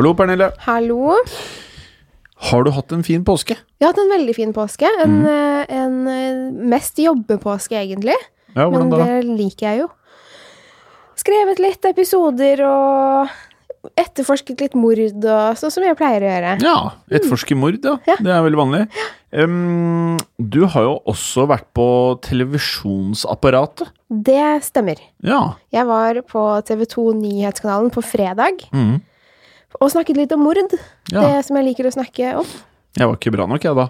Hallo, Pernille. Hallo. Har du hatt en fin påske? Jeg har hatt en veldig fin påske. En, mm. en eh, mest jobbepåske, egentlig. Ja, hvordan Men det liker jeg jo. Skrevet litt episoder og etterforsket litt mord og sånn som jeg pleier å gjøre. Ja, etterforske mord, ja. Ja. Det er veldig vanlig. Um, du har jo også vært på televisjonsapparatet. Det stemmer. Ja. Jeg var på TV 2 Nyhetskanalen på fredag Mhm. Og snakket litt om mord. Ja. Det som jeg liker å snakke om. Jeg var ikke bra nok, jeg, da.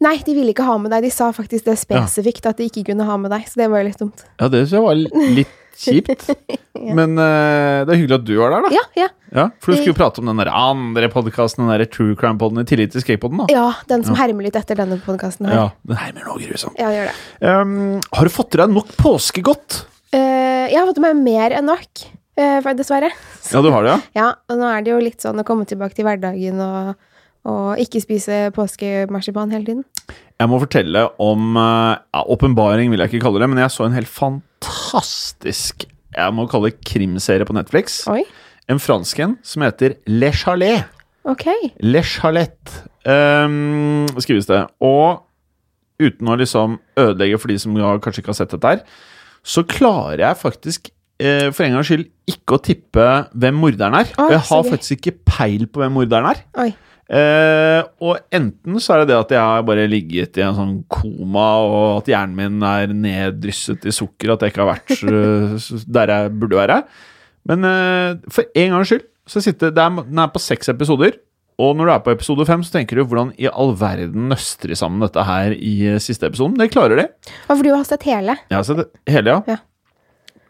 Nei, de ville ikke ha med deg. De sa faktisk det spesifikt at de ikke kunne ha med deg, så det var jo litt dumt. Ja, det syns jeg var litt kjipt. Men uh, det er hyggelig at du var der, da. Ja, ja. Ja, For du skulle jo prate om den der andre podkasten, den der True Crime-poden, i tillit til Skatepodden, da. Ja, den som hermer litt etter denne podkasten her. Ja, Den hermer noe grusomt. Ja, gjør det. Um, har du fått i deg nok påskegodt? Uh, jeg har fått i meg mer enn nok, eh, dessverre. Ja, du har det, ja? Ja, og nå er det jo litt sånn å komme tilbake til hverdagen og, og ikke spise påskemarsipan hele tiden. Jeg må fortelle om eh, ja, Åpenbaring vil jeg ikke kalle det, men jeg så en helt fantastisk Jeg må kalle det krimserie på Netflix. Oi, En fransk en som heter Le Chalet. Okay. Le Chalet um, skrives det. Og uten å liksom ødelegge for de som kanskje ikke har sett dette her, så klarer jeg faktisk for en gangs skyld ikke å tippe hvem morderen er. Oi, jeg har faktisk ikke peil på hvem morderen er. Oi. Eh, og enten så er det det at jeg har bare ligget i en sånn koma, og at hjernen min er neddrysset i sukker, at jeg ikke har vært eh, der jeg burde være. Men eh, for en gangs skyld så sitter det er, Den er på seks episoder. Og når du er på episode fem, så tenker du hvordan i all verden nøster de sammen dette her i eh, siste episoden? Det klarer de. Ja, for du har sett hele. Jeg har sett hele, ja. Ja.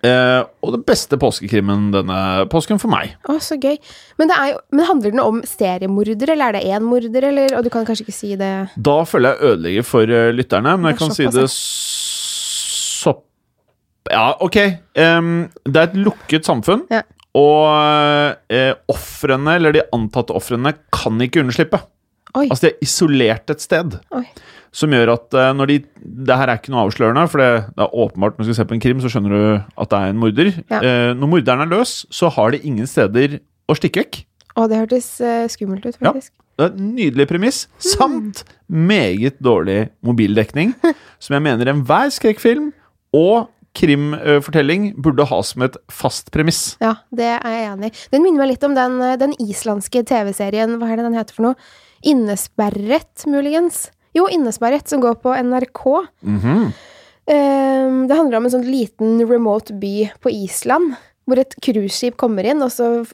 Eh, og det beste påskekrimmen denne påsken for meg. Å, så gøy. Men, det jo, men handler den om seriemorder, eller er det én morder, eller Og du kan kanskje ikke si det Da føler jeg ødelegger for eh, lytterne, men jeg kan si det så Ja, ok. Um, det er et lukket samfunn, Ja. og uh, ofrene, eller de antatte ofrene, kan ikke unnslippe. Oi. Altså, de er isolert et sted. Oi. Som gjør at uh, når de Det her er ikke noe avslørende, for det, det er åpenbart når du skal se på en krim, så skjønner du at det er en morder. Ja. Uh, når morderen er løs, så har de ingen steder å stikke vekk. Å, det hørtes uh, skummelt ut, faktisk. Ja. Det er en nydelig premiss, Mm. samt meget dårlig mobildekning, som jeg mener enhver skrekkfilm og krimfortelling burde ha som et fast premiss. Ja, det er jeg enig i. Den minner meg litt om den, den islandske TV-serien, hva er det den heter for noe? Innesperret, muligens? Jo, Innesperret, som går på NRK. Mm -hmm. um, det handler om en sånn liten remote by på Island, hvor et cruiseskip kommer inn, og så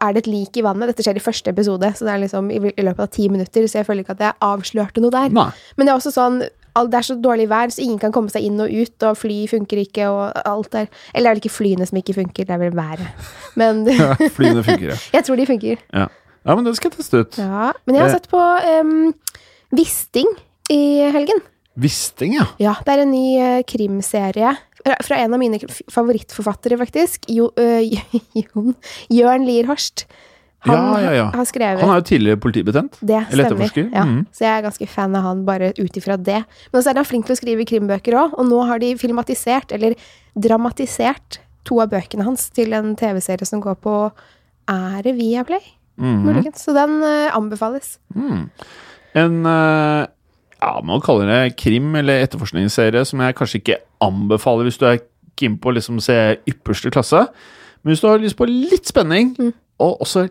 er det et lik i vannet. Dette skjer i første episode, så det er liksom i, løpet av ti minutter, så jeg føler ikke at jeg avslørte noe der. Nei. Men det er også sånn det er så dårlig vær, så ingen kan komme seg inn og ut, og fly funker ikke, og alt der. Eller er det ikke flyene som ikke funker, det er vel været. Men Flyene funker, ja. jeg tror de funker. ja. Ja, men det skal jeg teste ut. Ja. Men jeg har Eh. sett på um, Wisting i helgen. Wisting, ja. Ja, det er en ny uh, krimserie fra, en av mine favorittforfattere, faktisk. Jo, uh, Jon Jørn Lier Horst. Han Ja, ja, ja. har skrevet Han er jo tidligere politibetjent. det Eller stemmer. Ja, Mm. Så jeg er ganske fan av han bare ut ifra det. Men også er han flink til å skrive krimbøker òg, og nå har de filmatisert, eller dramatisert, to av bøkene hans til en TV-serie som går på Er det Viaplay? Mhm. -hmm. Så den uh, anbefales. En uh, ja, man kaller det krim- eller etterforskningsserie som jeg kanskje ikke anbefaler hvis du er keen på å liksom se ypperste klasse. Men hvis du har lyst på litt spenning, og også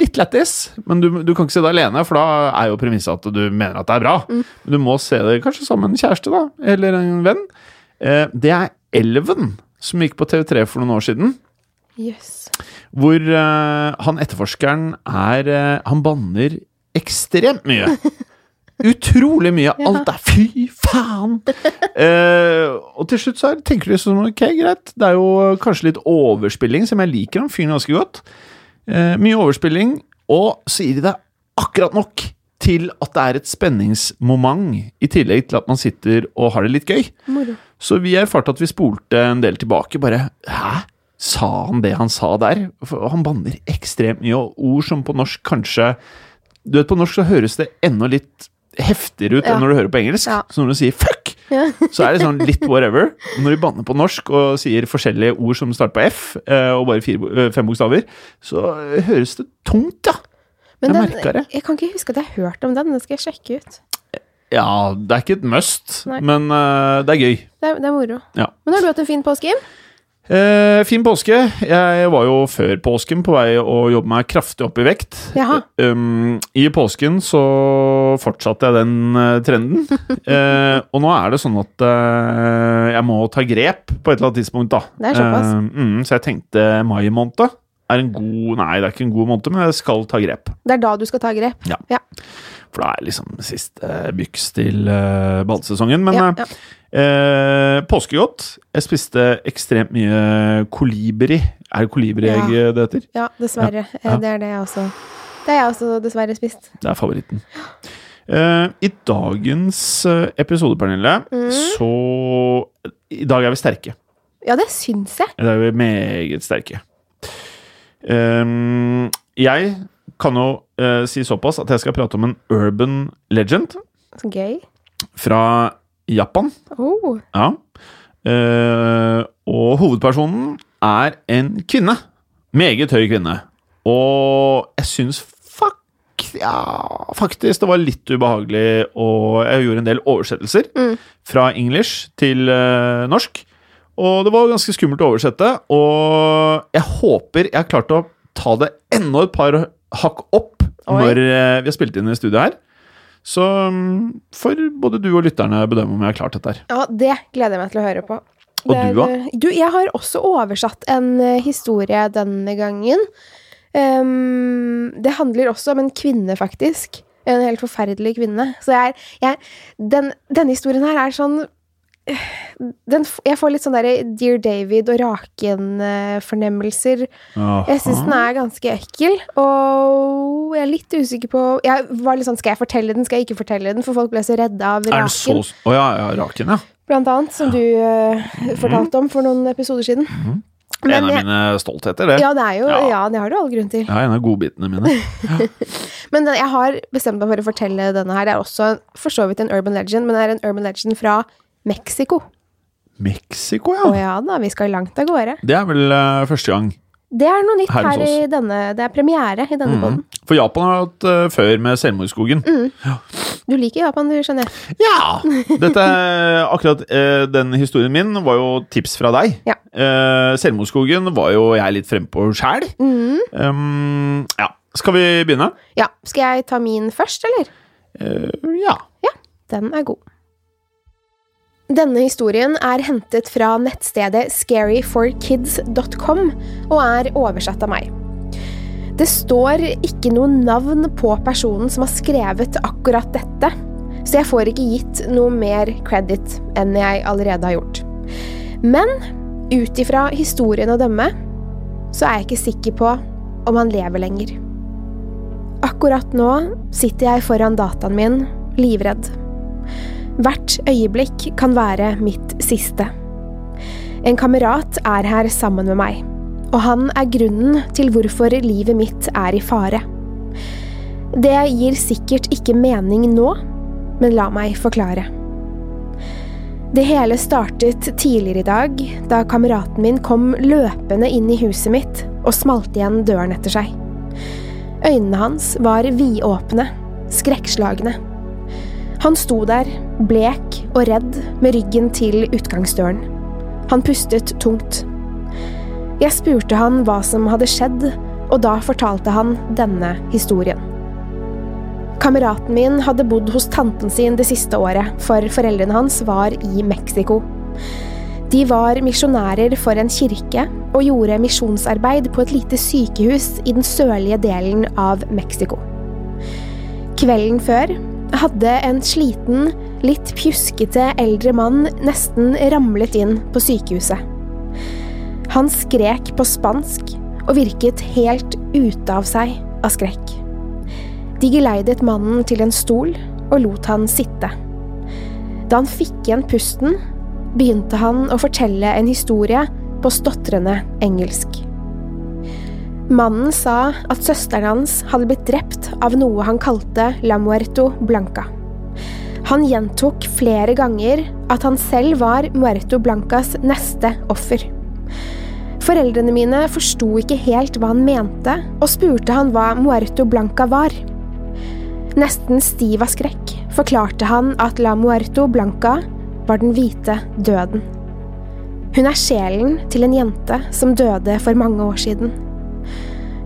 litt lættis Men du, du kan ikke se det alene, for da er jo premisset at du mener at det er bra. Men du må se det kanskje sammen med en kjæreste, da, eller en venn. Uh, det er Elven, som gikk på TV3 for noen år siden. Jøss. Hvor uh, han etterforskeren er uh, Han banner ekstremt mye. Utrolig mye. Alt er fy faen! Uh, og til slutt så er, tenker du sånn Ok, greit. Det er jo kanskje litt overspilling, som jeg liker han fyren ganske godt. Mye overspilling, og så gir de deg akkurat nok til at det er et spenningsmoment, i tillegg til at man sitter og har det litt gøy. Moro. Så vi erfarte at vi spolte en del tilbake. Bare Hæ? Sa han det han sa der? For han banner ekstremt mye, og ord som på norsk kanskje Du vet, på norsk så høres det enda litt heftigere ut Ja. enn når du hører på engelsk. Ja. Så når du sier 'fuck', Ja. så er det sånn litt whatever. Når de banner på norsk og sier forskjellige ord som starter på F, eh, og bare fire, eh, fem bokstaver, så eh, høres det tungt, ja. Men Jeg den, det. jeg kan ikke huske at jeg har hørt om den. Den skal jeg sjekke ut. Ja, det er ikke et must, Nei. men uh, det er gøy. Det er, det er moro. Ja. Men har du hatt en fin påske, Jim? Eh, fin påske. Jeg var jo før påsken på vei å jobbe meg kraftig opp i vekt. Um, I påsken så fortsatte jeg den uh, trenden. Eh, og nå er det sånn at uh, jeg må ta grep på et eller annet tidspunkt, da. Det er såpass. Uh, mm, så jeg tenkte mai måned er en god Nei, det er ikke en god måned, men jeg skal ta grep. Det er da du skal ta grep? Ja. Ja. For det er liksom siste byks til badesesongen. Men Ja, ja. Eh, påskegodt. Jeg spiste ekstremt mye kolibri. Er det kolibriegg Ja. det heter? Ja, dessverre. Ja. Eh, Det er det jeg også Det har jeg også dessverre spist. Det er favoritten. Eh, I dagens eh, episode, Pernille, Mm. så I dag er vi sterke. Ja, det syns jeg. I dag er vi meget sterke. Eh, jeg kan jo eh, si såpass at jeg skal prate om en urban legend gøy. fra Japan. Oh. Ja. Uh, og hovedpersonen er en kvinne. Meget høy kvinne. Og jeg syns fuck Ja, faktisk det var litt ubehagelig, og jeg gjorde en del oversettelser Mm. fra english til uh, norsk. Og det var ganske skummelt å oversette, og jeg håper jeg har klart å ta det enda et par hakk opp Oi. når uh, vi har spilt inn i studio her. Så mm, får både du og lytterne bedømme om jeg har klart dette her. Ja, det gleder jeg meg til å høre på. Og du, da? eh, Du, jeg har også oversatt en eh, historie denne gangen. Um, det handler også om en kvinne, faktisk. En helt forferdelig kvinne. Så jeg, jeg den, Denne historien her er sånn den, Jeg får litt sånn derre Dear David og Raken-fornemmelser. Jeg syns den er ganske ekkel, og jeg er litt usikker på Jeg var litt sånn, Skal jeg fortelle den, skal jeg ikke fortelle den? For folk ble så redde av Er den så Raken, Å ja, ja, Raken, ja. blant annet, som du uh, fortalte om for noen episoder siden. en Men av jeg- mine stoltheter, det. Ja, det er jo, Ja. ja, det har du all grunn til. Ja, en av godbitene mine. Men den, jeg har bestemt meg for å fortelle denne her. Det er også for så vidt en urban legend, men det er en urban legend fra Mexico. Mexico, Å ja. ja da, vi skal langt av gårde. Det er vel uh, første gang. Det er noe nytt Her her i denne Det er premiere i denne Mhm. podden. For Japan har hatt uh, før med Selvmordsskogen. Du liker Japan, du, skjønner jeg. Ja! Dette, akkurat uh, den historien min var jo tips fra deg. Ja. Uh, Selvmordsskogen var jo jeg litt frempå sjæl. Mm. Um, ja. Skal vi begynne? Ja, Skal jeg ta min først, eller? ja. ja. Den er god. Denne historien er hentet fra nettstedet scaryforkids.com og er oversatt av meg. Det står ikke noe navn på personen som har skrevet akkurat dette, så jeg får ikke gitt noe mer credit enn jeg allerede har gjort. Men ut ifra historien å dømme, så er jeg ikke sikker på om han lever lenger. Akkurat nå sitter jeg foran dataen min, livredd. Hvert øyeblikk kan være mitt siste. En kamerat er her sammen med meg, og han er grunnen til hvorfor livet mitt er i fare. Det gir sikkert ikke mening nå, men la meg forklare. Det hele startet tidligere i dag, da kameraten min kom løpende inn i huset mitt og smalt igjen døren etter seg. Øynene hans var vidåpne, skrekkslagne. Han sto der, blek og redd, med ryggen til utgangsdøren. Han pustet tungt. Jeg spurte han hva som hadde skjedd, og da fortalte han denne historien. Kameraten min hadde bodd hos tanten sin det siste året, for foreldrene hans var i Mexico. De var misjonærer for en kirke og gjorde misjonsarbeid på et lite sykehus i den sørlige delen av Mexico. Kvelden før hadde en sliten, litt pjuskete eldre mann nesten ramlet inn på sykehuset. Han skrek på spansk og virket helt ute av seg av skrekk. De geleidet mannen til en stol og lot han sitte. Da han fikk igjen pusten, begynte han å fortelle en historie på stotrende engelsk. Mannen sa at søsteren hans hadde blitt drept av noe han kalte la muerto blanca. Han gjentok flere ganger at han selv var muerto blancas neste offer. Foreldrene mine forsto ikke helt hva han mente, og spurte han hva muerto blanca var. Nesten stiv av skrekk forklarte han at la muerto blanca var den hvite døden. Hun er sjelen til en jente som døde for mange år siden.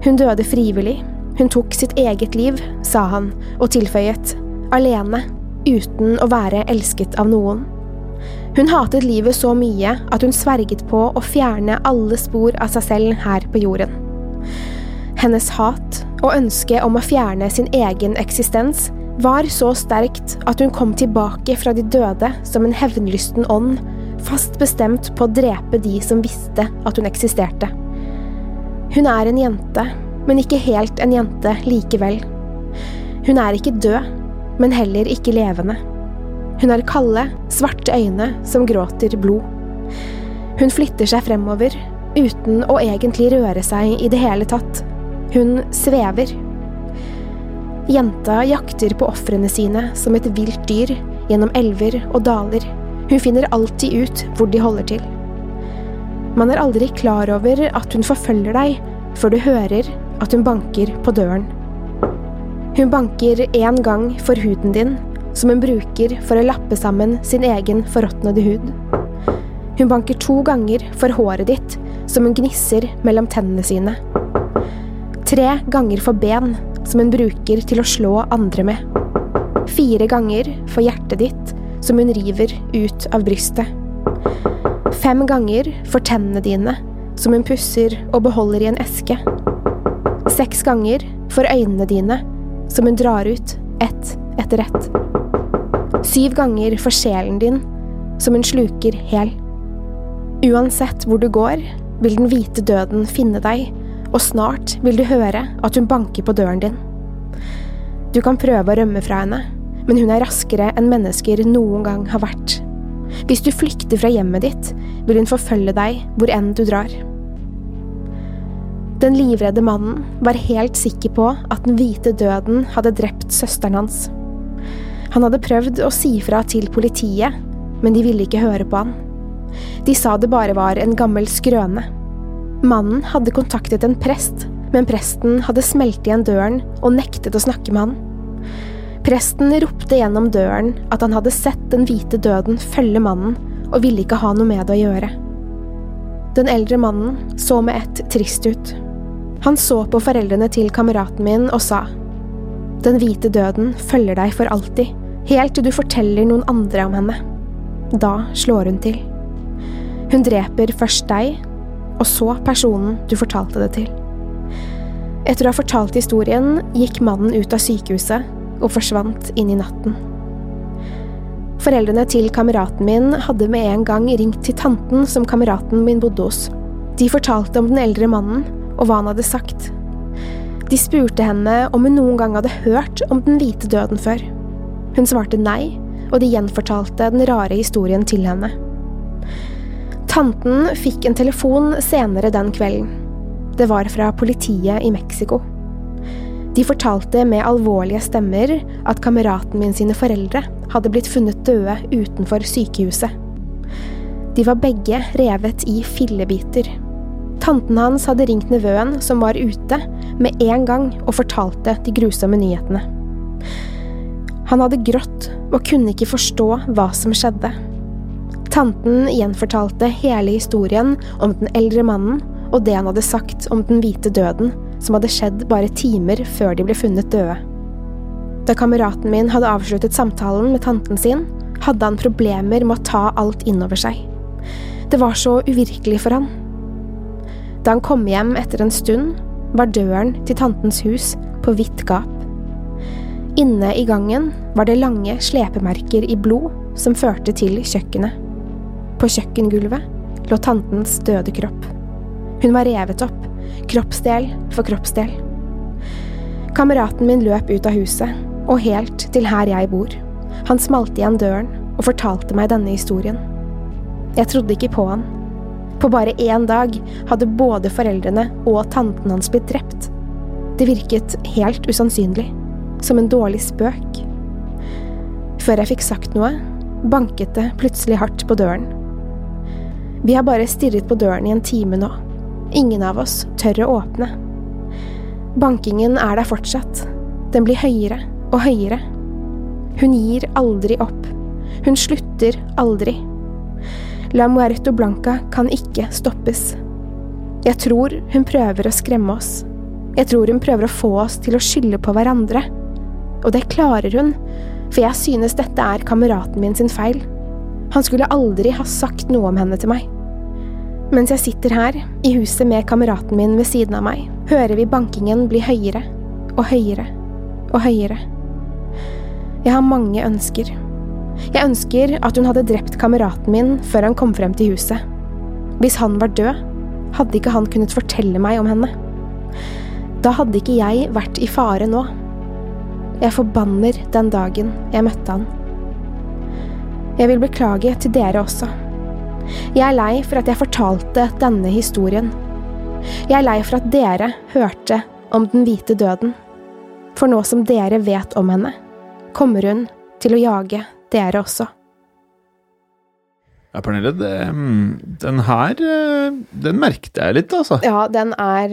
Hun døde frivillig, hun tok sitt eget liv, sa han, og tilføyet, alene, uten å være elsket av noen. Hun hatet livet så mye at hun sverget på å fjerne alle spor av seg selv her på jorden. Hennes hat og ønske om å fjerne sin egen eksistens var så sterkt at hun kom tilbake fra de døde som en hevnlysten ånd, fast bestemt på å drepe de som visste at hun eksisterte. Hun er en jente, men ikke helt en jente likevel. Hun er ikke død, men heller ikke levende. Hun har kalde, svarte øyne som gråter blod. Hun flytter seg fremover, uten å egentlig røre seg i det hele tatt. Hun svever. Jenta jakter på ofrene sine som et vilt dyr gjennom elver og daler. Hun finner alltid ut hvor de holder til. Man er aldri klar over at hun forfølger deg, før du hører at hun banker på døren. Hun banker én gang for huden din, som hun bruker for å lappe sammen sin egen forråtnede hud. Hun banker to ganger for håret ditt, som hun gnisser mellom tennene sine. Tre ganger for ben, som hun bruker til å slå andre med. Fire ganger for hjertet ditt, som hun river ut av brystet. Fem ganger for tennene dine, som hun pusser og beholder i en eske. Seks ganger for øynene dine, som hun drar ut ett etter ett. Syv ganger for sjelen din, som hun sluker hel. Uansett hvor du går, vil den hvite døden finne deg, og snart vil du høre at hun banker på døren din. Du kan prøve å rømme fra henne, men hun er raskere enn mennesker noen gang har vært. Hvis du flykter fra hjemmet ditt, vil hun forfølge deg hvor enn du drar. Den livredde mannen var helt sikker på at den hvite døden hadde drept søsteren hans. Han hadde prøvd å si fra til politiet, men de ville ikke høre på han. De sa det bare var en gammel skrøne. Mannen hadde kontaktet en prest, men presten hadde smelt igjen døren og nektet å snakke med han. Presten ropte gjennom døren at han hadde sett den hvite døden følge mannen, og ville ikke ha noe med det å gjøre. Den eldre mannen så med ett trist ut. Han så på foreldrene til kameraten min og sa, Den hvite døden følger deg for alltid, helt til du forteller noen andre om henne. Da slår hun til. Hun dreper først deg, og så personen du fortalte det til. Etter å ha fortalt historien gikk mannen ut av sykehuset og forsvant inn i natten. Foreldrene til kameraten min hadde med en gang ringt til tanten som kameraten min bodde hos. De fortalte om den eldre mannen og hva han hadde sagt. De spurte henne om hun noen gang hadde hørt om den hvite døden før. Hun svarte nei, og de gjenfortalte den rare historien til henne. Tanten fikk en telefon senere den kvelden. Det var fra politiet i Mexico. De fortalte med alvorlige stemmer at kameraten min sine foreldre hadde blitt funnet døde utenfor sykehuset. De var begge revet i fillebiter. Tanten hans hadde ringt nevøen, som var ute, med en gang og fortalte de grusomme nyhetene. Han hadde grått og kunne ikke forstå hva som skjedde. Tanten gjenfortalte hele historien om den eldre mannen og det han hadde sagt om den hvite døden, som hadde skjedd bare timer før de ble funnet døde. Da kameraten min hadde avsluttet samtalen med tanten sin, hadde han problemer med å ta alt innover seg. Det var så uvirkelig for han. Da han kom hjem etter en stund, var døren til tantens hus på vidt gap. Inne i gangen var det lange slepemerker i blod som førte til kjøkkenet. På kjøkkengulvet lå tantens døde kropp. Hun var revet opp, kroppsdel for kroppsdel. Kameraten min løp ut av huset, og helt til her jeg bor. Han smalt igjen døren og fortalte meg denne historien. Jeg trodde ikke på han. På bare én dag hadde både foreldrene og tanten hans blitt drept. Det virket helt usannsynlig, som en dårlig spøk. Før jeg fikk sagt noe, banket det plutselig hardt på døren. Vi har bare stirret på døren i en time nå. Ingen av oss tør å åpne. Bankingen er der fortsatt. Den blir høyere og høyere. Hun gir aldri opp. Hun slutter aldri. La Muerto Blanca kan ikke stoppes. Jeg tror hun prøver å skremme oss. Jeg tror hun prøver å få oss til å skylde på hverandre. Og det klarer hun, for jeg synes dette er kameraten min sin feil. Han skulle aldri ha sagt noe om henne til meg. Mens jeg sitter her, i huset med kameraten min ved siden av meg, hører vi bankingen bli høyere og høyere og høyere. Jeg har mange ønsker. Jeg ønsker at hun hadde drept kameraten min før han kom frem til huset. Hvis han var død, hadde ikke han kunnet fortelle meg om henne. Da hadde ikke jeg vært i fare nå. Jeg forbanner den dagen jeg møtte han. Jeg vil beklage til dere også. Jeg er lei for at jeg fortalte denne historien. Jeg er lei for at dere hørte om den hvite døden. For nå som dere vet om henne, kommer hun til å jage dere også. Ja, Pernille, det, den her Den merket jeg litt, altså. Ja, den er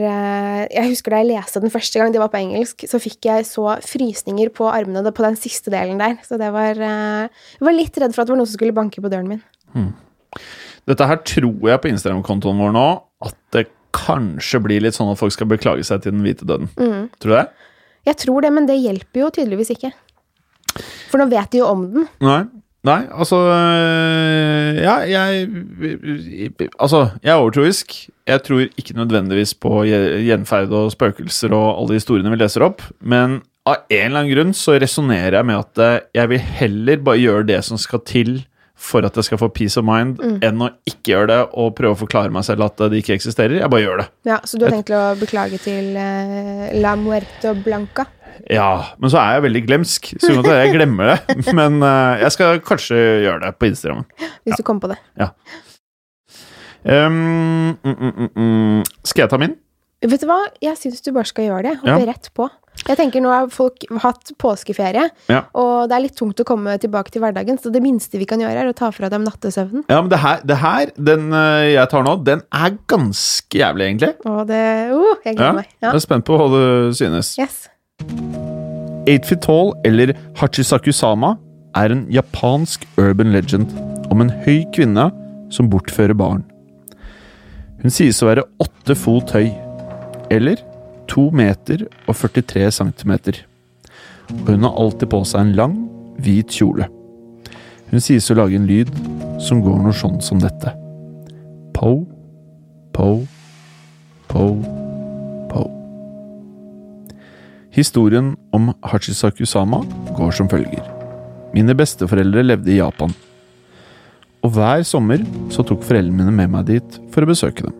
Jeg husker da jeg leste den første gang, det var på engelsk, så fikk jeg så frysninger på armene på den siste delen der. Så det var Jeg var litt redd for at det var noen som skulle banke på døren min. Hmm. Dette her tror jeg på Instagram-kontoen vår nå at det kanskje blir litt sånn at folk skal beklage seg til den hvite døden. Mm. Tror du det? Jeg tror det, men det hjelper jo tydeligvis ikke. For nå vet de jo om den. Nei. Nei, altså Ja, jeg Altså, jeg er overtroisk. Jeg tror ikke nødvendigvis på gjenferd og spøkelser og alle historiene vi leser opp, men av en eller annen grunn så resonnerer jeg med at eh, jeg vil heller bare gjøre det som skal til for at jeg skal få peace of mind, mm. enn å ikke gjøre det og prøve å forklare meg selv at det ikke eksisterer. Jeg bare gjør det. Ja, Så du har tenkt å beklage til uh, La Muerte Blanca? Ja, men så er jeg veldig glemsk, så jeg glemmer det. Men uh, jeg skal kanskje gjøre det på Instagram. Hvis ja. du kommer på det. Ja. Um, mm, mm, skal jeg ta min? Vet du hva, jeg syns du bare skal gjøre det. Hoppe ja. rett på. Jeg tenker Nå har folk hatt påskeferie, ja. og det er litt tungt å komme tilbake til hverdagen, så det minste vi kan gjøre, er å ta fra dem nattesøvnen. Ja, men det her, det her den eh, jeg tar nå, den er ganske jævlig, egentlig. Å, det uh, Jeg gleder ja. meg. Ja. Jeg er spent på hva du synes. Yes. Eight Feet Tall, eller Hachisakusama, er en japansk urban legend om en høy kvinne som bortfører barn. Hun sies å være åtte fot høy, eller 2 meter og 43 centimeter. Og hun har alltid på seg en lang, hvit kjole. Hun sies å lage en lyd som går noe sånn som dette. Po, po, po, po. Historien om Hachisaku Sama går som følger. Mine besteforeldre levde i Japan. Og hver sommer så tok foreldrene mine med meg dit for å besøke dem.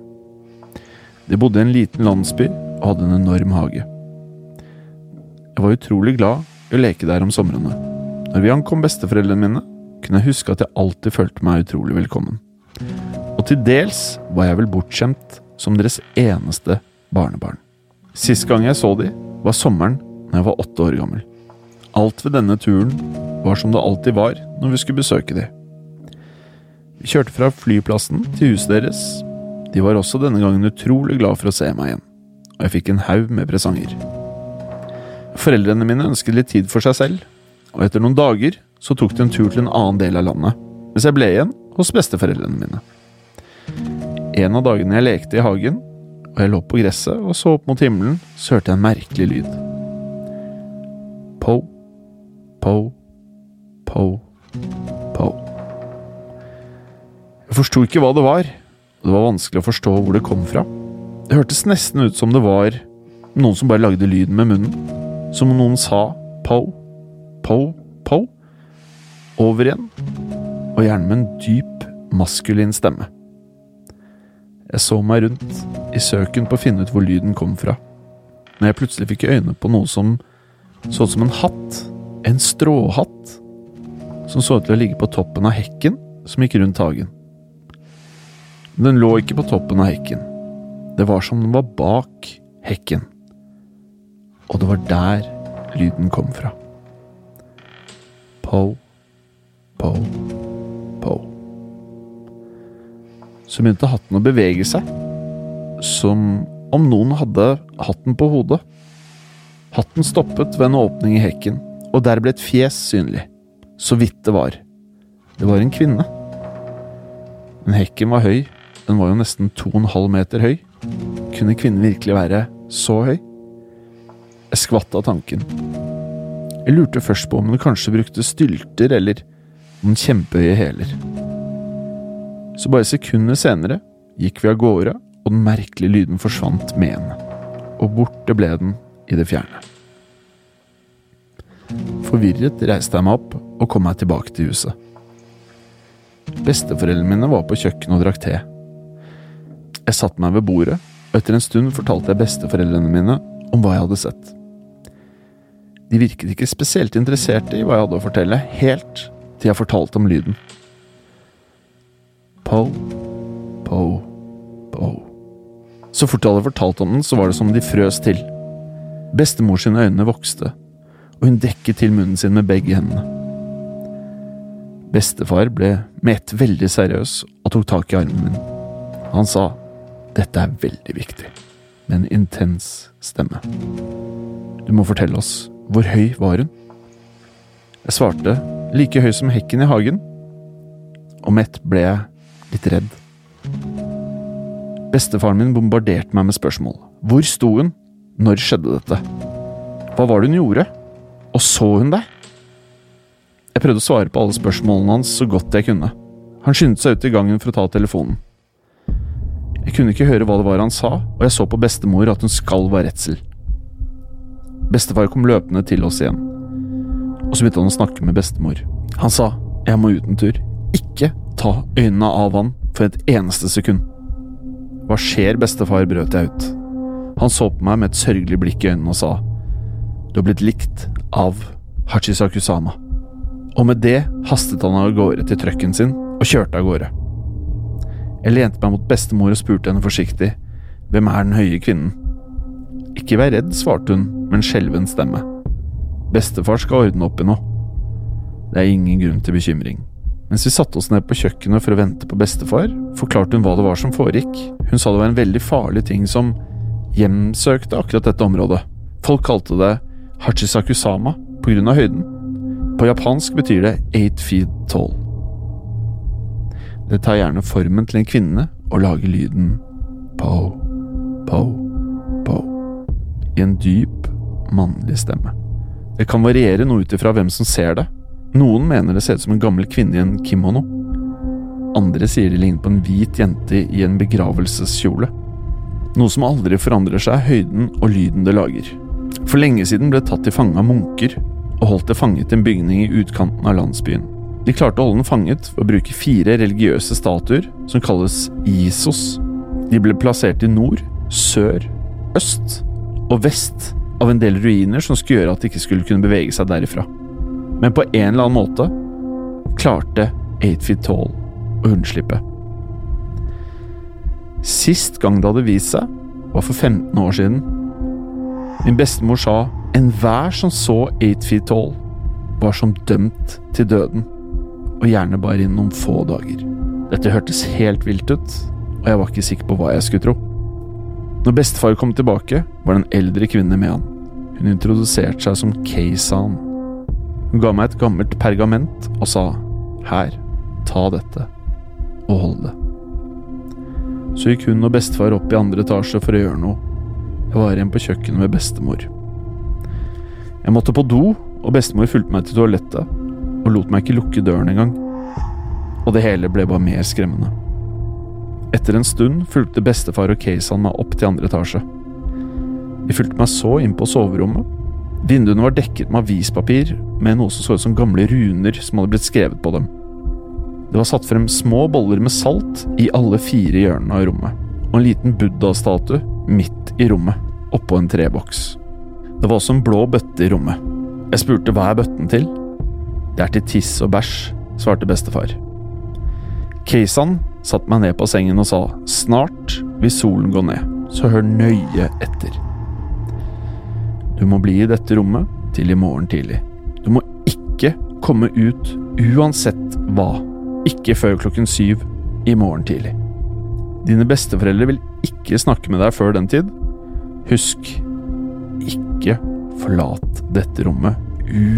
De bodde i en liten landsby og hadde en enorm hage. Jeg var utrolig glad i å leke der om somrene. Når vi ankom besteforeldrene mine, kunne jeg huske at jeg alltid følte meg utrolig velkommen. Og til dels var jeg vel bortskjemt som deres eneste barnebarn. Sist gang jeg så de, var sommeren da jeg var åtte år gammel. Alt ved denne turen var som det alltid var når vi skulle besøke de. Vi kjørte fra flyplassen til huset deres. De var også denne gangen utrolig glad for å se meg igjen, og jeg fikk en haug med presanger. Foreldrene mine ønsket litt tid for seg selv, og etter noen dager så tok de en tur til en annen del av landet, mens jeg ble igjen hos besteforeldrene mine. En av dagene jeg lekte i hagen, og jeg lå på gresset og så opp mot himmelen, så hørte jeg en merkelig lyd. Po, po, po, po. Jeg forsto ikke hva det var, og det var vanskelig å forstå hvor det kom fra. Det hørtes nesten ut som det var noen som bare lagde lyden med munnen. Som om noen sa po, po, po, over igjen, og gjerne med en dyp, maskulin stemme. Jeg så meg rundt i søken på å finne ut hvor lyden kom fra, når jeg plutselig fikk øyne på noe som så ut som en hatt, en stråhatt, som så ut til å ligge på toppen av hekken som gikk rundt hagen. Men den lå ikke på toppen av hekken, det var som den var bak hekken, og det var der lyden kom fra. Po, po, po så begynte hatten å bevege seg, som om noen hadde hatten på hodet. Hatten stoppet ved en åpning i hekken, og der ble et fjes synlig, så vidt det var. Det var en kvinne. Men hekken var høy, den var jo nesten to og en halv meter høy. Kunne kvinnen virkelig være så høy? Jeg skvatt av tanken. Jeg lurte først på om hun kanskje brukte stylter, eller noen kjempehøye hæler. Så bare sekunder senere gikk vi av gårde, og den merkelige lyden forsvant med henne. Og borte ble den i det fjerne. Forvirret reiste jeg meg opp og kom meg tilbake til huset. Besteforeldrene mine var på kjøkkenet og drakk te. Jeg satte meg ved bordet, og etter en stund fortalte jeg besteforeldrene mine om hva jeg hadde sett. De virket ikke spesielt interesserte i hva jeg hadde å fortelle, helt til jeg fortalte om lyden. Po, po, po. Så fort jeg hadde fortalt om den, så var det som de frøs til. Bestemor sine øyne vokste, og hun dekket til munnen sin med begge hendene. Bestefar ble med ett veldig seriøs og tok tak i armen min. Han sa dette er veldig viktig, med en intens stemme. Du må fortelle oss, hvor høy var hun? Jeg svarte like høy som hekken i hagen. Om ett ble jeg litt redd. Bestefaren min bombarderte meg med spørsmål. Hvor sto hun? Når skjedde dette? Hva var det hun gjorde? Og så hun deg? Jeg prøvde å svare på alle spørsmålene hans så godt jeg kunne. Han skyndte seg ut i gangen for å ta telefonen. Jeg kunne ikke høre hva det var han sa, og jeg så på bestemor at hun skalv av redsel. Bestefar kom løpende til oss igjen, og så begynte han å snakke med bestemor. Han sa jeg må ut en tur. Ikke ta øynene av han for et eneste sekund. Hva skjer, bestefar, brøt jeg ut. Han så på meg med et sørgelig blikk i øynene og sa, du har blitt likt av Hachisakusama. Og med det hastet han av gårde til trøkken sin og kjørte av gårde. Jeg lente meg mot bestemor og spurte henne forsiktig, hvem er den høye kvinnen? Ikke vær redd, svarte hun med en skjelven stemme. Bestefar skal ordne opp i noe. Det er ingen grunn til bekymring. Mens vi satte oss ned på kjøkkenet for å vente på bestefar, forklarte hun hva det var som foregikk. Hun sa det var en veldig farlig ting som hjemsøkte akkurat dette området. Folk kalte det Hachisakusama på grunn av høyden. På japansk betyr det eight feet tall. Det tar gjerne formen til en kvinne og lager lyden po, po, po i en dyp, mannlig stemme. Det kan variere noe ut ifra hvem som ser det, noen mener det ser ut som en gammel kvinne i en kimono. Andre sier de ligner på en hvit jente i en begravelseskjole. Noe som aldri forandrer seg, er høyden og lyden det lager. For lenge siden ble tatt til fange av munker og holdt det fanget i en bygning i utkanten av landsbyen. De klarte å holde den fanget ved å bruke fire religiøse statuer som kalles Isos. De ble plassert i nord, sør, øst og vest av en del ruiner som skulle gjøre at de ikke skulle kunne bevege seg derifra. Men på en eller annen måte klarte Eight Feet Tall å unnslippe. Sist gang det hadde vist seg, var for 15 år siden. Min bestemor sa enhver som så Eight Feet Tall, var som dømt til døden, og gjerne bare innen noen få dager. Dette hørtes helt vilt ut, og jeg var ikke sikker på hva jeg skulle tro. Når bestefar kom tilbake, var det en eldre kvinne med han. Hun introduserte seg som Keisan. Hun ga meg et gammelt pergament og sa her, ta dette, og hold det. Så gikk hun og bestefar opp i andre etasje for å gjøre noe. Jeg var igjen på kjøkkenet med bestemor. Jeg måtte på do, og bestemor fulgte meg til toalettet og lot meg ikke lukke døren engang. Og det hele ble bare mer skremmende. Etter en stund fulgte bestefar og Keisan meg opp til andre etasje. De fulgte meg så inn på soverommet. Vinduene var dekket med avispapir med noe som så ut som gamle runer som hadde blitt skrevet på dem. Det var satt frem små boller med salt i alle fire hjørnene av rommet, og en liten buddha-statue midt i rommet, oppå en treboks. Det var også en blå bøtte i rommet. Jeg spurte hva er bøtten til? Det er til tiss og bæsj, svarte bestefar. Keisan satte meg ned på sengen og sa snart vil solen gå ned, så hør nøye etter. Du må bli i dette rommet til i morgen tidlig. Du må ikke komme ut uansett hva. Ikke før klokken syv i morgen tidlig. Dine besteforeldre vil ikke snakke med deg før den tid. Husk, ikke forlat dette rommet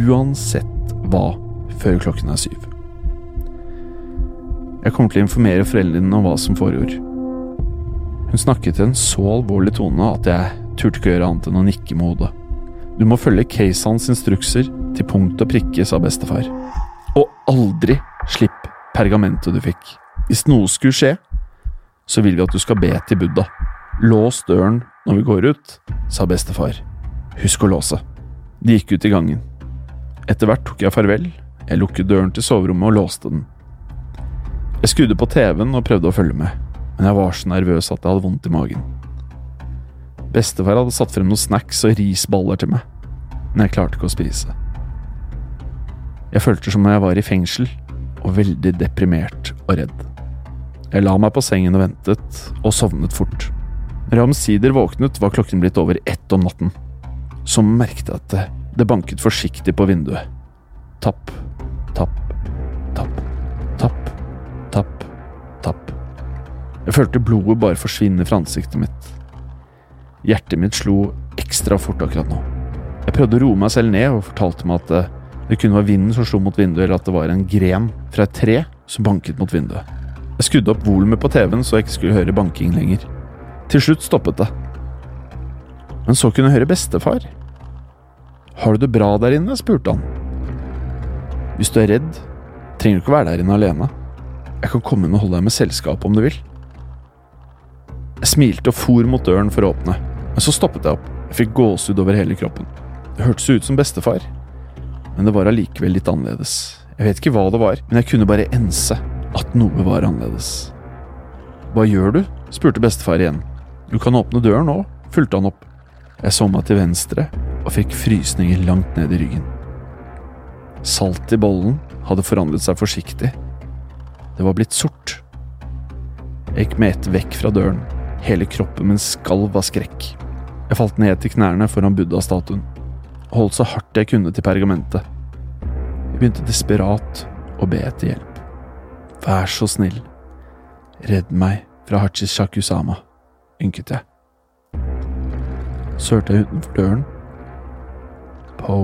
uansett hva før klokken er syv. Jeg kommer til å informere foreldrene om hva som foregår. Hun snakket i en så alvorlig tone at jeg turte ikke gjøre annet enn å nikke med hodet. Du må følge Keisans instrukser til punkt og prikke, sa bestefar. Og aldri slipp pergamentet du fikk. Hvis noe skulle skje, så vil vi at du skal be til Buddha. Lås døren når vi går ut, sa bestefar. Husk å låse. De gikk ut i gangen. Etter hvert tok jeg farvel. Jeg lukket døren til soverommet og låste den. Jeg skrudde på TV-en og prøvde å følge med, men jeg var så nervøs at jeg hadde vondt i magen. Bestefar hadde satt frem noen snacks og risballer til meg, men jeg klarte ikke å spise. Jeg følte som om jeg var i fengsel, og veldig deprimert og redd. Jeg la meg på sengen og ventet, og sovnet fort. Når jeg omsider våknet, var klokken blitt over ett om natten. Så merket jeg at det, banket forsiktig på vinduet. Tapp, tapp, tapp, tapp, tapp, tapp. Jeg følte blodet bare forsvinne fra ansiktet mitt. Hjertet mitt slo ekstra fort akkurat nå. Jeg prøvde å roe meg selv ned og fortalte meg at det, det kunne være vinden som slo mot vinduet, eller at det var en gren fra et tre som banket mot vinduet. Jeg skudde opp volumet på TV-en så jeg ikke skulle høre banking lenger. Til slutt stoppet det. Men så kunne jeg høre bestefar. Har du det bra der inne? spurte han. Hvis du er redd, trenger du ikke være der inne alene. Jeg kan komme inn og holde deg med selskap om du vil. Jeg smilte og for mot døren for å åpne, men så stoppet jeg opp. Jeg fikk gåsehud over hele kroppen. Det hørtes ut som bestefar, men det var allikevel litt annerledes. Jeg vet ikke hva det var, men jeg kunne bare ense at noe var annerledes. Hva gjør du? spurte bestefar igjen. Du kan åpne døren nå, fulgte han opp. Jeg så meg til venstre og fikk frysninger langt ned i ryggen. Saltet i bollen hadde forandret seg forsiktig. Det var blitt sort. Jeg gikk med ett vekk fra døren. Hele kroppen min skalv av skrekk. Jeg falt ned til knærne foran buddha-statuen og holdt så hardt jeg kunne til pergamentet. Jeg begynte desperat å be etter hjelp. Vær så snill, redd meg fra Hachis Shakusama, ynket jeg. Så hørte jeg utenfor døren. Po,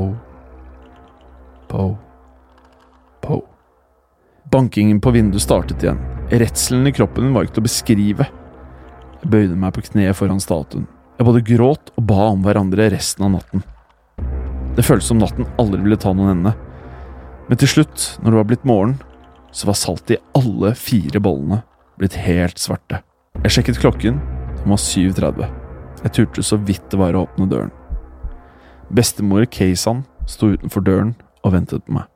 po, po. Bankingen på vinduet startet igjen. Redselen i kroppen min var ikke til å beskrive. Jeg bøyde meg på kne foran statuen. Jeg både gråt og ba om hverandre resten av natten. Det føltes som natten aldri ville ta noen ende. Men til slutt, når det var blitt morgen, så var saltet i alle fire bollene blitt helt svarte. Jeg sjekket klokken, den var 7.30. Jeg turte så vidt det var å åpne døren. Bestemor Keisan sto utenfor døren og ventet på meg.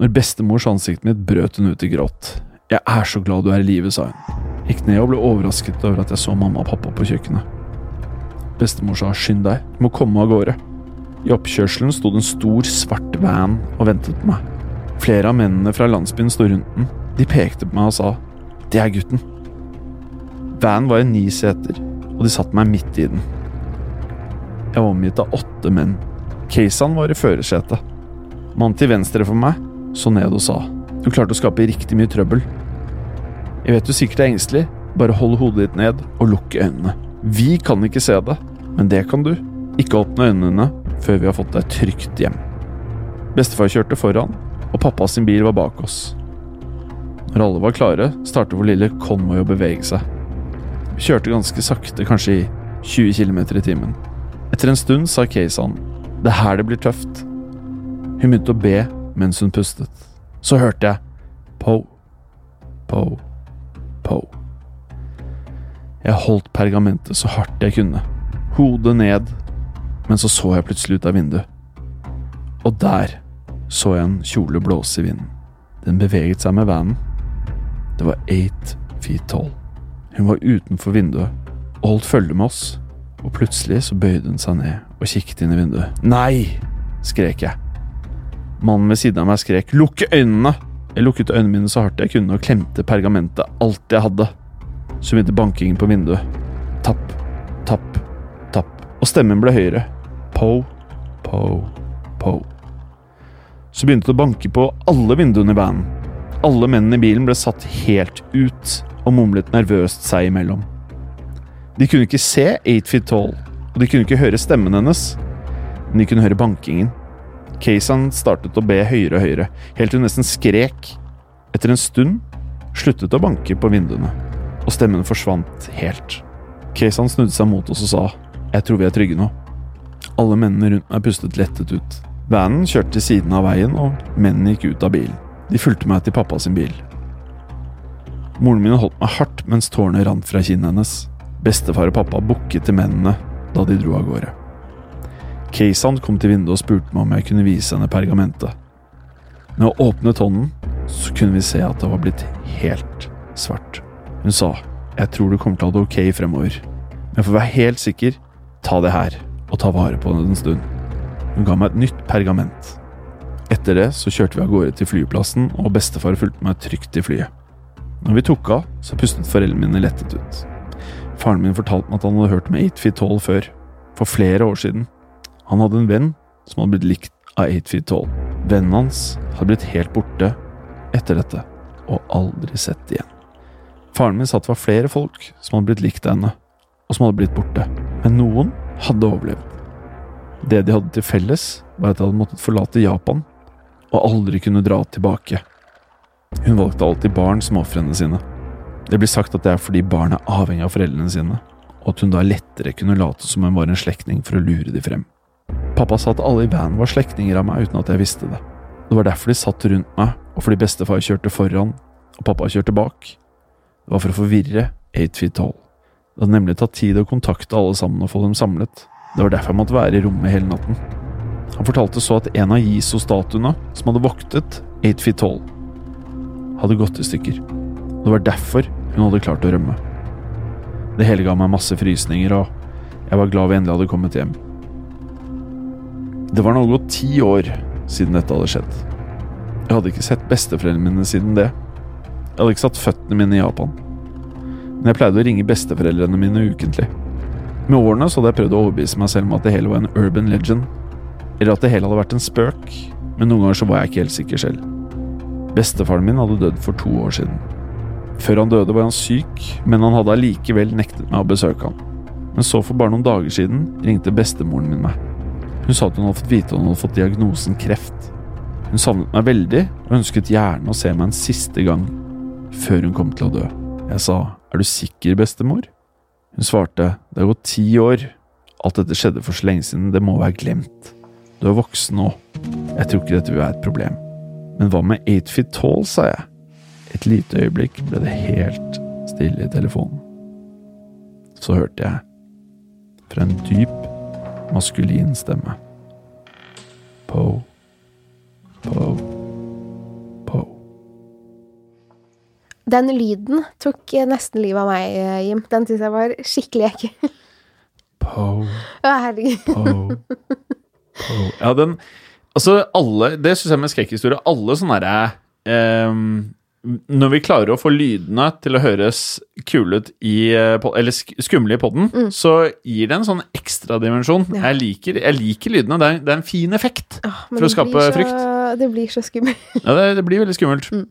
Når bestemors ansikt mitt brøt hun ut i gråt. Jeg er så glad du er i live, sa hun. Gikk ned og ble overrasket over at jeg så mamma og pappa på kjøkkenet. Bestemor sa skynd deg, du må komme av gårde. I oppkjørselen sto det en stor, svart van og ventet på meg. Flere av mennene fra landsbyen sto rundt den. De pekte på meg og sa det er gutten. Van var i ni seter, og de satte meg midt i den. Jeg var omgitt av åtte menn. Keisan var i førersetet. Mannen til venstre for meg så ned og sa du klarte å skape riktig mye trøbbel. Jeg vet du sikkert er engstelig, bare hold hodet ditt ned og lukk øynene. Vi kan ikke se det, men det kan du. Ikke åpne øynene før vi har fått deg trygt hjem. Bestefar kjørte foran, og pappa sin bil var bak oss. Når alle var klare, startet vår lille konvoi å bevege seg. Vi kjørte ganske sakte, kanskje i 20 km i timen. Etter en stund sa Keisan det er her det blir tøft. Hun begynte å be mens hun pustet. Så hørte jeg po, po, po. Jeg holdt pergamentet så hardt jeg kunne, hodet ned, men så så jeg plutselig ut av vinduet. Og der så jeg en kjole blåse i vinden. Den beveget seg med vanen. Det var eight feet tall. Hun var utenfor vinduet og holdt følge med oss, og plutselig så bøyde hun seg ned og kikket inn i vinduet. Nei! skrek jeg. Mannen ved siden av meg skrek 'lukk øynene'. Jeg lukket øynene mine så hardt jeg kunne og klemte pergamentet alt jeg hadde. Så begynte bankingen på vinduet. Tapp, tapp, tapp. Og stemmen ble høyere. Po, po, po. Så begynte det å banke på alle vinduene i vanen. Alle mennene i bilen ble satt helt ut og mumlet nervøst seg imellom. De kunne ikke se Eight Feet Tall, og de kunne ikke høre stemmen hennes, men de kunne høre bankingen. Keisan startet å be høyere og høyere, helt til hun nesten skrek. Etter en stund sluttet å banke på vinduene, og stemmen forsvant helt. Keisan snudde seg mot oss og sa jeg tror vi er trygge nå. Alle mennene rundt meg pustet lettet ut. Vanen kjørte til siden av veien, og mennene gikk ut av bilen. De fulgte meg til pappa sin bil. Moren min holdt meg hardt mens tårene rant fra kinnet hennes. Bestefar og pappa bukket til mennene da de dro av gårde. Keisan kom til vinduet og spurte meg om jeg kunne vise henne pergamentet. Med å åpne hånden så kunne vi se at det var blitt helt svart. Hun sa jeg tror du kommer til å ha det ok fremover, men for å være helt sikker, ta det her og ta vare på det en stund. Hun ga meg et nytt pergament. Etter det så kjørte vi av gårde til flyplassen, og bestefar fulgte meg trygt til flyet. Når vi tok av, så pustet foreldrene mine lettet ut. Faren min fortalte meg at han hadde hørt om 8 Feet Tall før, for flere år siden. Han hadde en venn som hadde blitt likt av 8 Feet Tall. Vennen hans hadde blitt helt borte etter dette, og aldri sett igjen. Faren min sa at det var flere folk som hadde blitt likt av henne, og som hadde blitt borte, men noen hadde overlevd. Det de hadde til felles, var at de hadde måttet forlate Japan, og aldri kunne dra tilbake. Hun valgte alltid barn som ofrene sine. Det blir sagt at det er fordi barn er avhengig av foreldrene sine, og at hun da lettere kunne late som hun var en slektning for å lure de frem. Pappa sa at alle i bandet var slektninger av meg uten at jeg visste det. Det var derfor de satt rundt meg, og fordi bestefar kjørte foran og pappa kjørte bak. Det var for å forvirre Eight Feet Tall. Det hadde nemlig tatt tid å kontakte alle sammen og få dem samlet. Det var derfor jeg måtte være i rommet hele natten. Han fortalte så at en av Jiso-statuene som hadde voktet Eight Feet Tall, hadde gått i stykker. Det var derfor hun hadde klart å rømme. Det hele ga meg masse frysninger, og jeg var glad vi endelig hadde kommet hjem. Det var nå gått ti år siden dette hadde skjedd. Jeg hadde ikke sett besteforeldrene mine siden det. Jeg hadde ikke satt føttene mine i Japan. Men jeg pleide å ringe besteforeldrene mine ukentlig. Med årene så hadde jeg prøvd å overbevise meg selv om at det hele var en urban legend, eller at det hele hadde vært en spøk, men noen ganger så var jeg ikke helt sikker selv. Bestefaren min hadde dødd for to år siden. Før han døde var han syk, men han hadde allikevel nektet meg å besøke ham. Men så for bare noen dager siden ringte bestemoren min meg. Hun sa at hun hadde fått vite at hun hadde fått diagnosen kreft. Hun savnet meg veldig og ønsket gjerne å se meg en siste gang før hun kom til å dø. Jeg sa er du sikker, bestemor? Hun svarte det har gått ti år. Alt dette skjedde for så lenge siden, det må være glemt. Du er voksen nå. Jeg tror ikke dette vil være et problem. Men hva med eight feet tall, sa jeg. Et lite øyeblikk ble det helt stille i telefonen. Så hørte jeg, fra en dyp, maskulin stemme. Po. Po. Po. Den lyden tok eh, nesten livet av meg, eh, Jim. Den syns jeg var skikkelig ekkel. Po. Å, herregud. Po. Po. Ja, den Altså, alle Det syns jeg med skrekkhistorie. Alle sånne derre ehm, Når vi klarer å få lydene til å høres kule ut i eh, Eller skumle i poden, så gir det en sånn ekstradimensjon. Mm. Ja. Jeg, liker, jeg liker lydene. Det er, det er en fin effekt Men for å skape så, frykt. Det blir så skummelt. Ja, det, det blir veldig skummelt. Mm.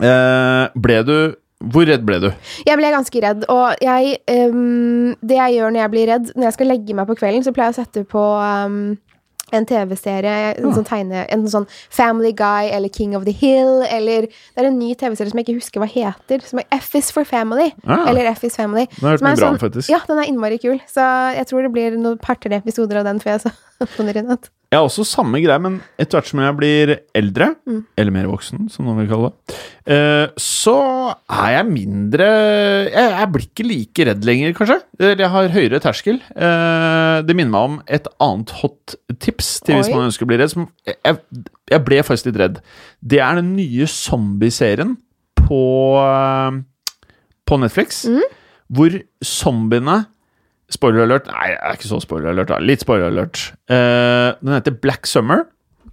Eh, ble du Hvor redd ble du? Jeg ble ganske redd, og jeg um, Det jeg gjør når jeg blir redd, når jeg skal legge meg på kvelden, så pleier jeg å sette på ehm, en TV-serie, en sånn tegne En sånn Family Guy eller King of the Hill eller Det er en ny TV-serie som jeg ikke husker hva heter, som er F is for Family. Ah. Eller F is Family. Den har hørt mye bra om, sånn- faktisk. Ja, den er innmari kul. Så jeg tror det blir noen par-tre episoder av den før jeg sovner i natt. Jeg har også samme greie, men etter hvert som jeg blir eldre, Mm. eller mer voksen, som noen vil kalle det, eh, så er jeg mindre jeg, jeg blir ikke like redd lenger, kanskje. Eller jeg har høyere terskel. Eh, det minner meg om et annet hot tips til hvis Oi. man ønsker å bli redd. Som, jeg, jeg ble faktisk litt redd. Det er den nye zombieserien på, eh, på Netflix, Mm. hvor zombiene Spoiler alert. Nei, det er ikke så spoiler alert. Da. Litt spoiler alert. Eh, den heter Black Summer,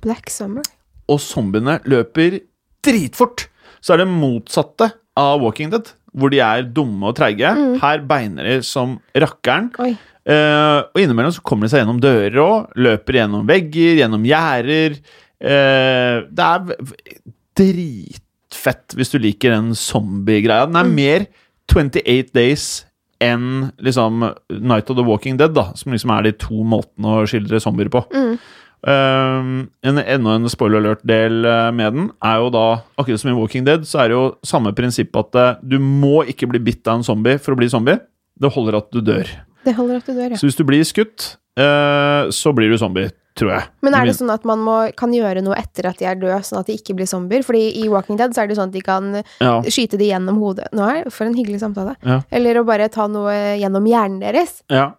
Black Summer. og zombiene løper dritfort. Så er det motsatte av Walking Dead, hvor de er dumme og treige. Her beiner de som rakkeren. Oi. Eh, og innimellom så kommer de seg gjennom dører òg. Løper gjennom vegger, gjennom gjerder. Eh, det er dritfett hvis du liker den zombie-greia. Den er mer 28 Days enn liksom Night of the Walking Dead, da, som liksom er de to måtene å skildre zombier på. Um, en, enda en spoiler alert-del eh, med den er jo da, akkurat som i Walking Dead, så er det jo samme prinsipp at eh, du må ikke bli bitt av en zombie for å bli zombie. Det holder at du dør. Det holder at du dør, ja. Så hvis du blir skutt, uh, så blir du zombie, tror jeg. Men er det sånn at man må, kan gjøre noe etter at de er døde, sånn at de ikke blir zombier? Fordi i Walking Dead så er det sånn at de kan Ja. skyte de gjennom hodet. Nå er For en hyggelig samtale. Ja. Eller å bare ta noe gjennom hjernen deres. Ja.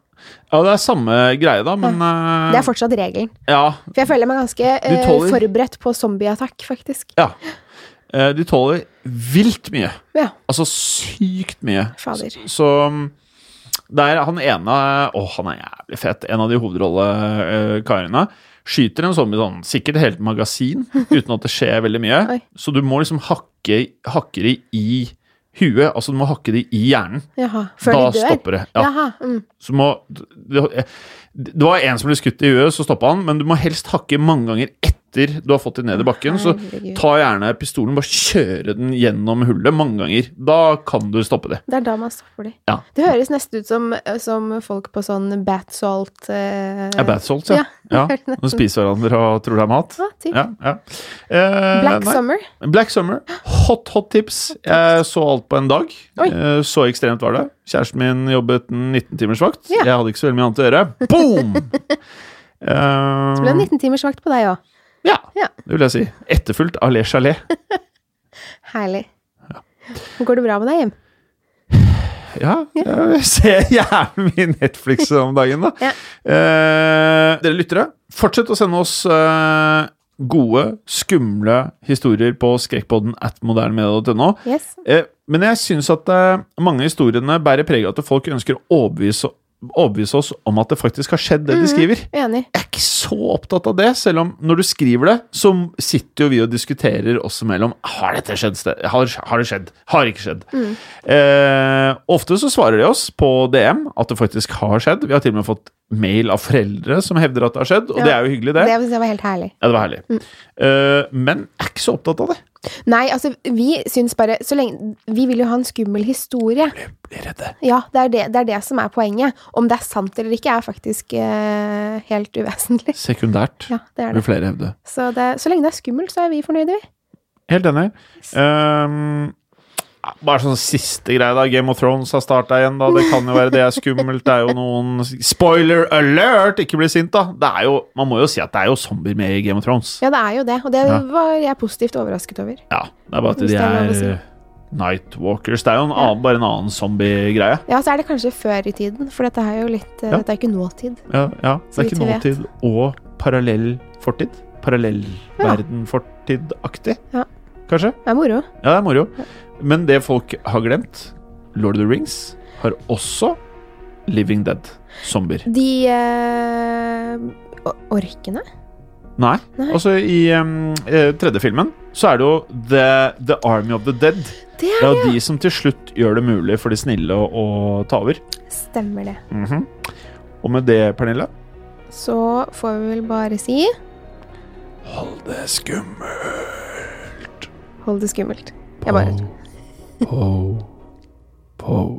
ja, det er samme greie, da, men ja. Det er fortsatt regelen. Ja. For jeg føler meg ganske eh, forberedt på zombieattakk, faktisk. ja. Eh, de tåler vilt mye. Ja. Altså sykt mye. Fader. Så, så um, det er han ene Å, han er jævlig fet. En av de hovedrollekarene. Skyter en zombie sånn, sikkert helt magasin, uten at det skjer veldig mye. Oi. Så du må liksom hakke, hakke de i huet. Altså du må hakke de i hjernen. Jaha. Før da de dør? stopper det. Ja. Jaha. Mm. Så må, det, det var en som ble skutt i huet, så stoppa han, men du må helst hakke mange ganger etter du har fått det ned i bakken. Så ta gjerne pistolen, bare kjøre den gjennom hullet mange ganger. Da kan du stoppe det. Det er da man stopper de. Ja. Det høres nesten ut som, som folk på sånn bat salt eh, Ja, bat salt, ja. Ja. ja. De spiser hverandre og tror det er mat. Ja. Ja. Eh, Black nei. Summer. Black Summer. Hot, hot tips. Jeg så alt på en dag. Oi. Eh, Så ekstremt var det. Kjæresten min jobbet 19-timersvakt. Ja. Jeg hadde ikke så veldig mye annet å gjøre. Boom! uh, Så ble det 19 timers vakt på deg òg. Ja, Ja. det vil jeg si. Etterfulgt av Le Chalet. Herlig. Går det bra med deg, Jim? Ja, jeg ser jævlig mye Netflix om dagen, da. Ja. Eh, dere lyttere, fortsett å sende oss eh, gode, skumle historier på skrekkpodden at modernmedia.no. Yes. Eh, men jeg syns at eh, mange av historiene bærer preg av at folk ønsker å overbevise, overbevise oss om at det faktisk har skjedd, det de skriver. Enig. Jeg er ikke så opptatt av det, selv om når du skriver det, så sitter jo vi og diskuterer oss imellom. Har dette skjedd? Har, har det skjedd? Har ikke skjedd? Eh, ofte så svarer de oss på DM at det faktisk har skjedd. Vi har til og med fått mail av foreldre som hevder at det har skjedd, og Ja. det er jo hyggelig, det. Det jeg var helt herlig. Ja, det var herlig. Eh, men jeg er ikke så opptatt av det. Nei, altså, vi syns bare så lenge, Vi vil jo ha en skummel historie. Blir redde. Ja, det er det, det er det som er poenget. Om det er sant eller ikke, er faktisk uh, helt uvesentlig. Sekundært, Ja, det er vil flere hevde. Så, det, så lenge det er skummelt, så er vi fornøyde, vi. Helt enig. Ja, bare sånn siste greie, da. Game of Thrones har starta igjen, da. Det kan jo være det er skummelt. Det er jo noen Spoiler alert! Ikke bli sint, da. Det er jo, man må jo si at det er jo zombier med i Game of Thrones. Ja, det er jo det, og det Ja. var jeg positivt overrasket over. Ja, det er bare at de er si. eh, Nightwalkers. Det er jo en annen, bare en annen zombie-greie. Ja, så er det kanskje før i tiden, for dette er jo litt eh, Ja. Dette er ikke nåtid. Ja, ja. Det er ikke nåtid og parallell fortid. parallellverden-fortid-aktig. Ja. Kanskje? Det er moro. Ja, det er moro. Men det folk har glemt, Lord of the Rings, har også Living Dead. Zombier. De eh, orkene? Nei. Nei. Altså, i um, tredje filmen så er det jo The, the Army of the Dead. Det Det er er jo de som til slutt gjør det mulig for de snille å, å ta over. Stemmer det. Mhm. Og med det, Pernille Så får vi vel bare si Hold det skummelt. hold det skummelt. Jeg bare Po, po.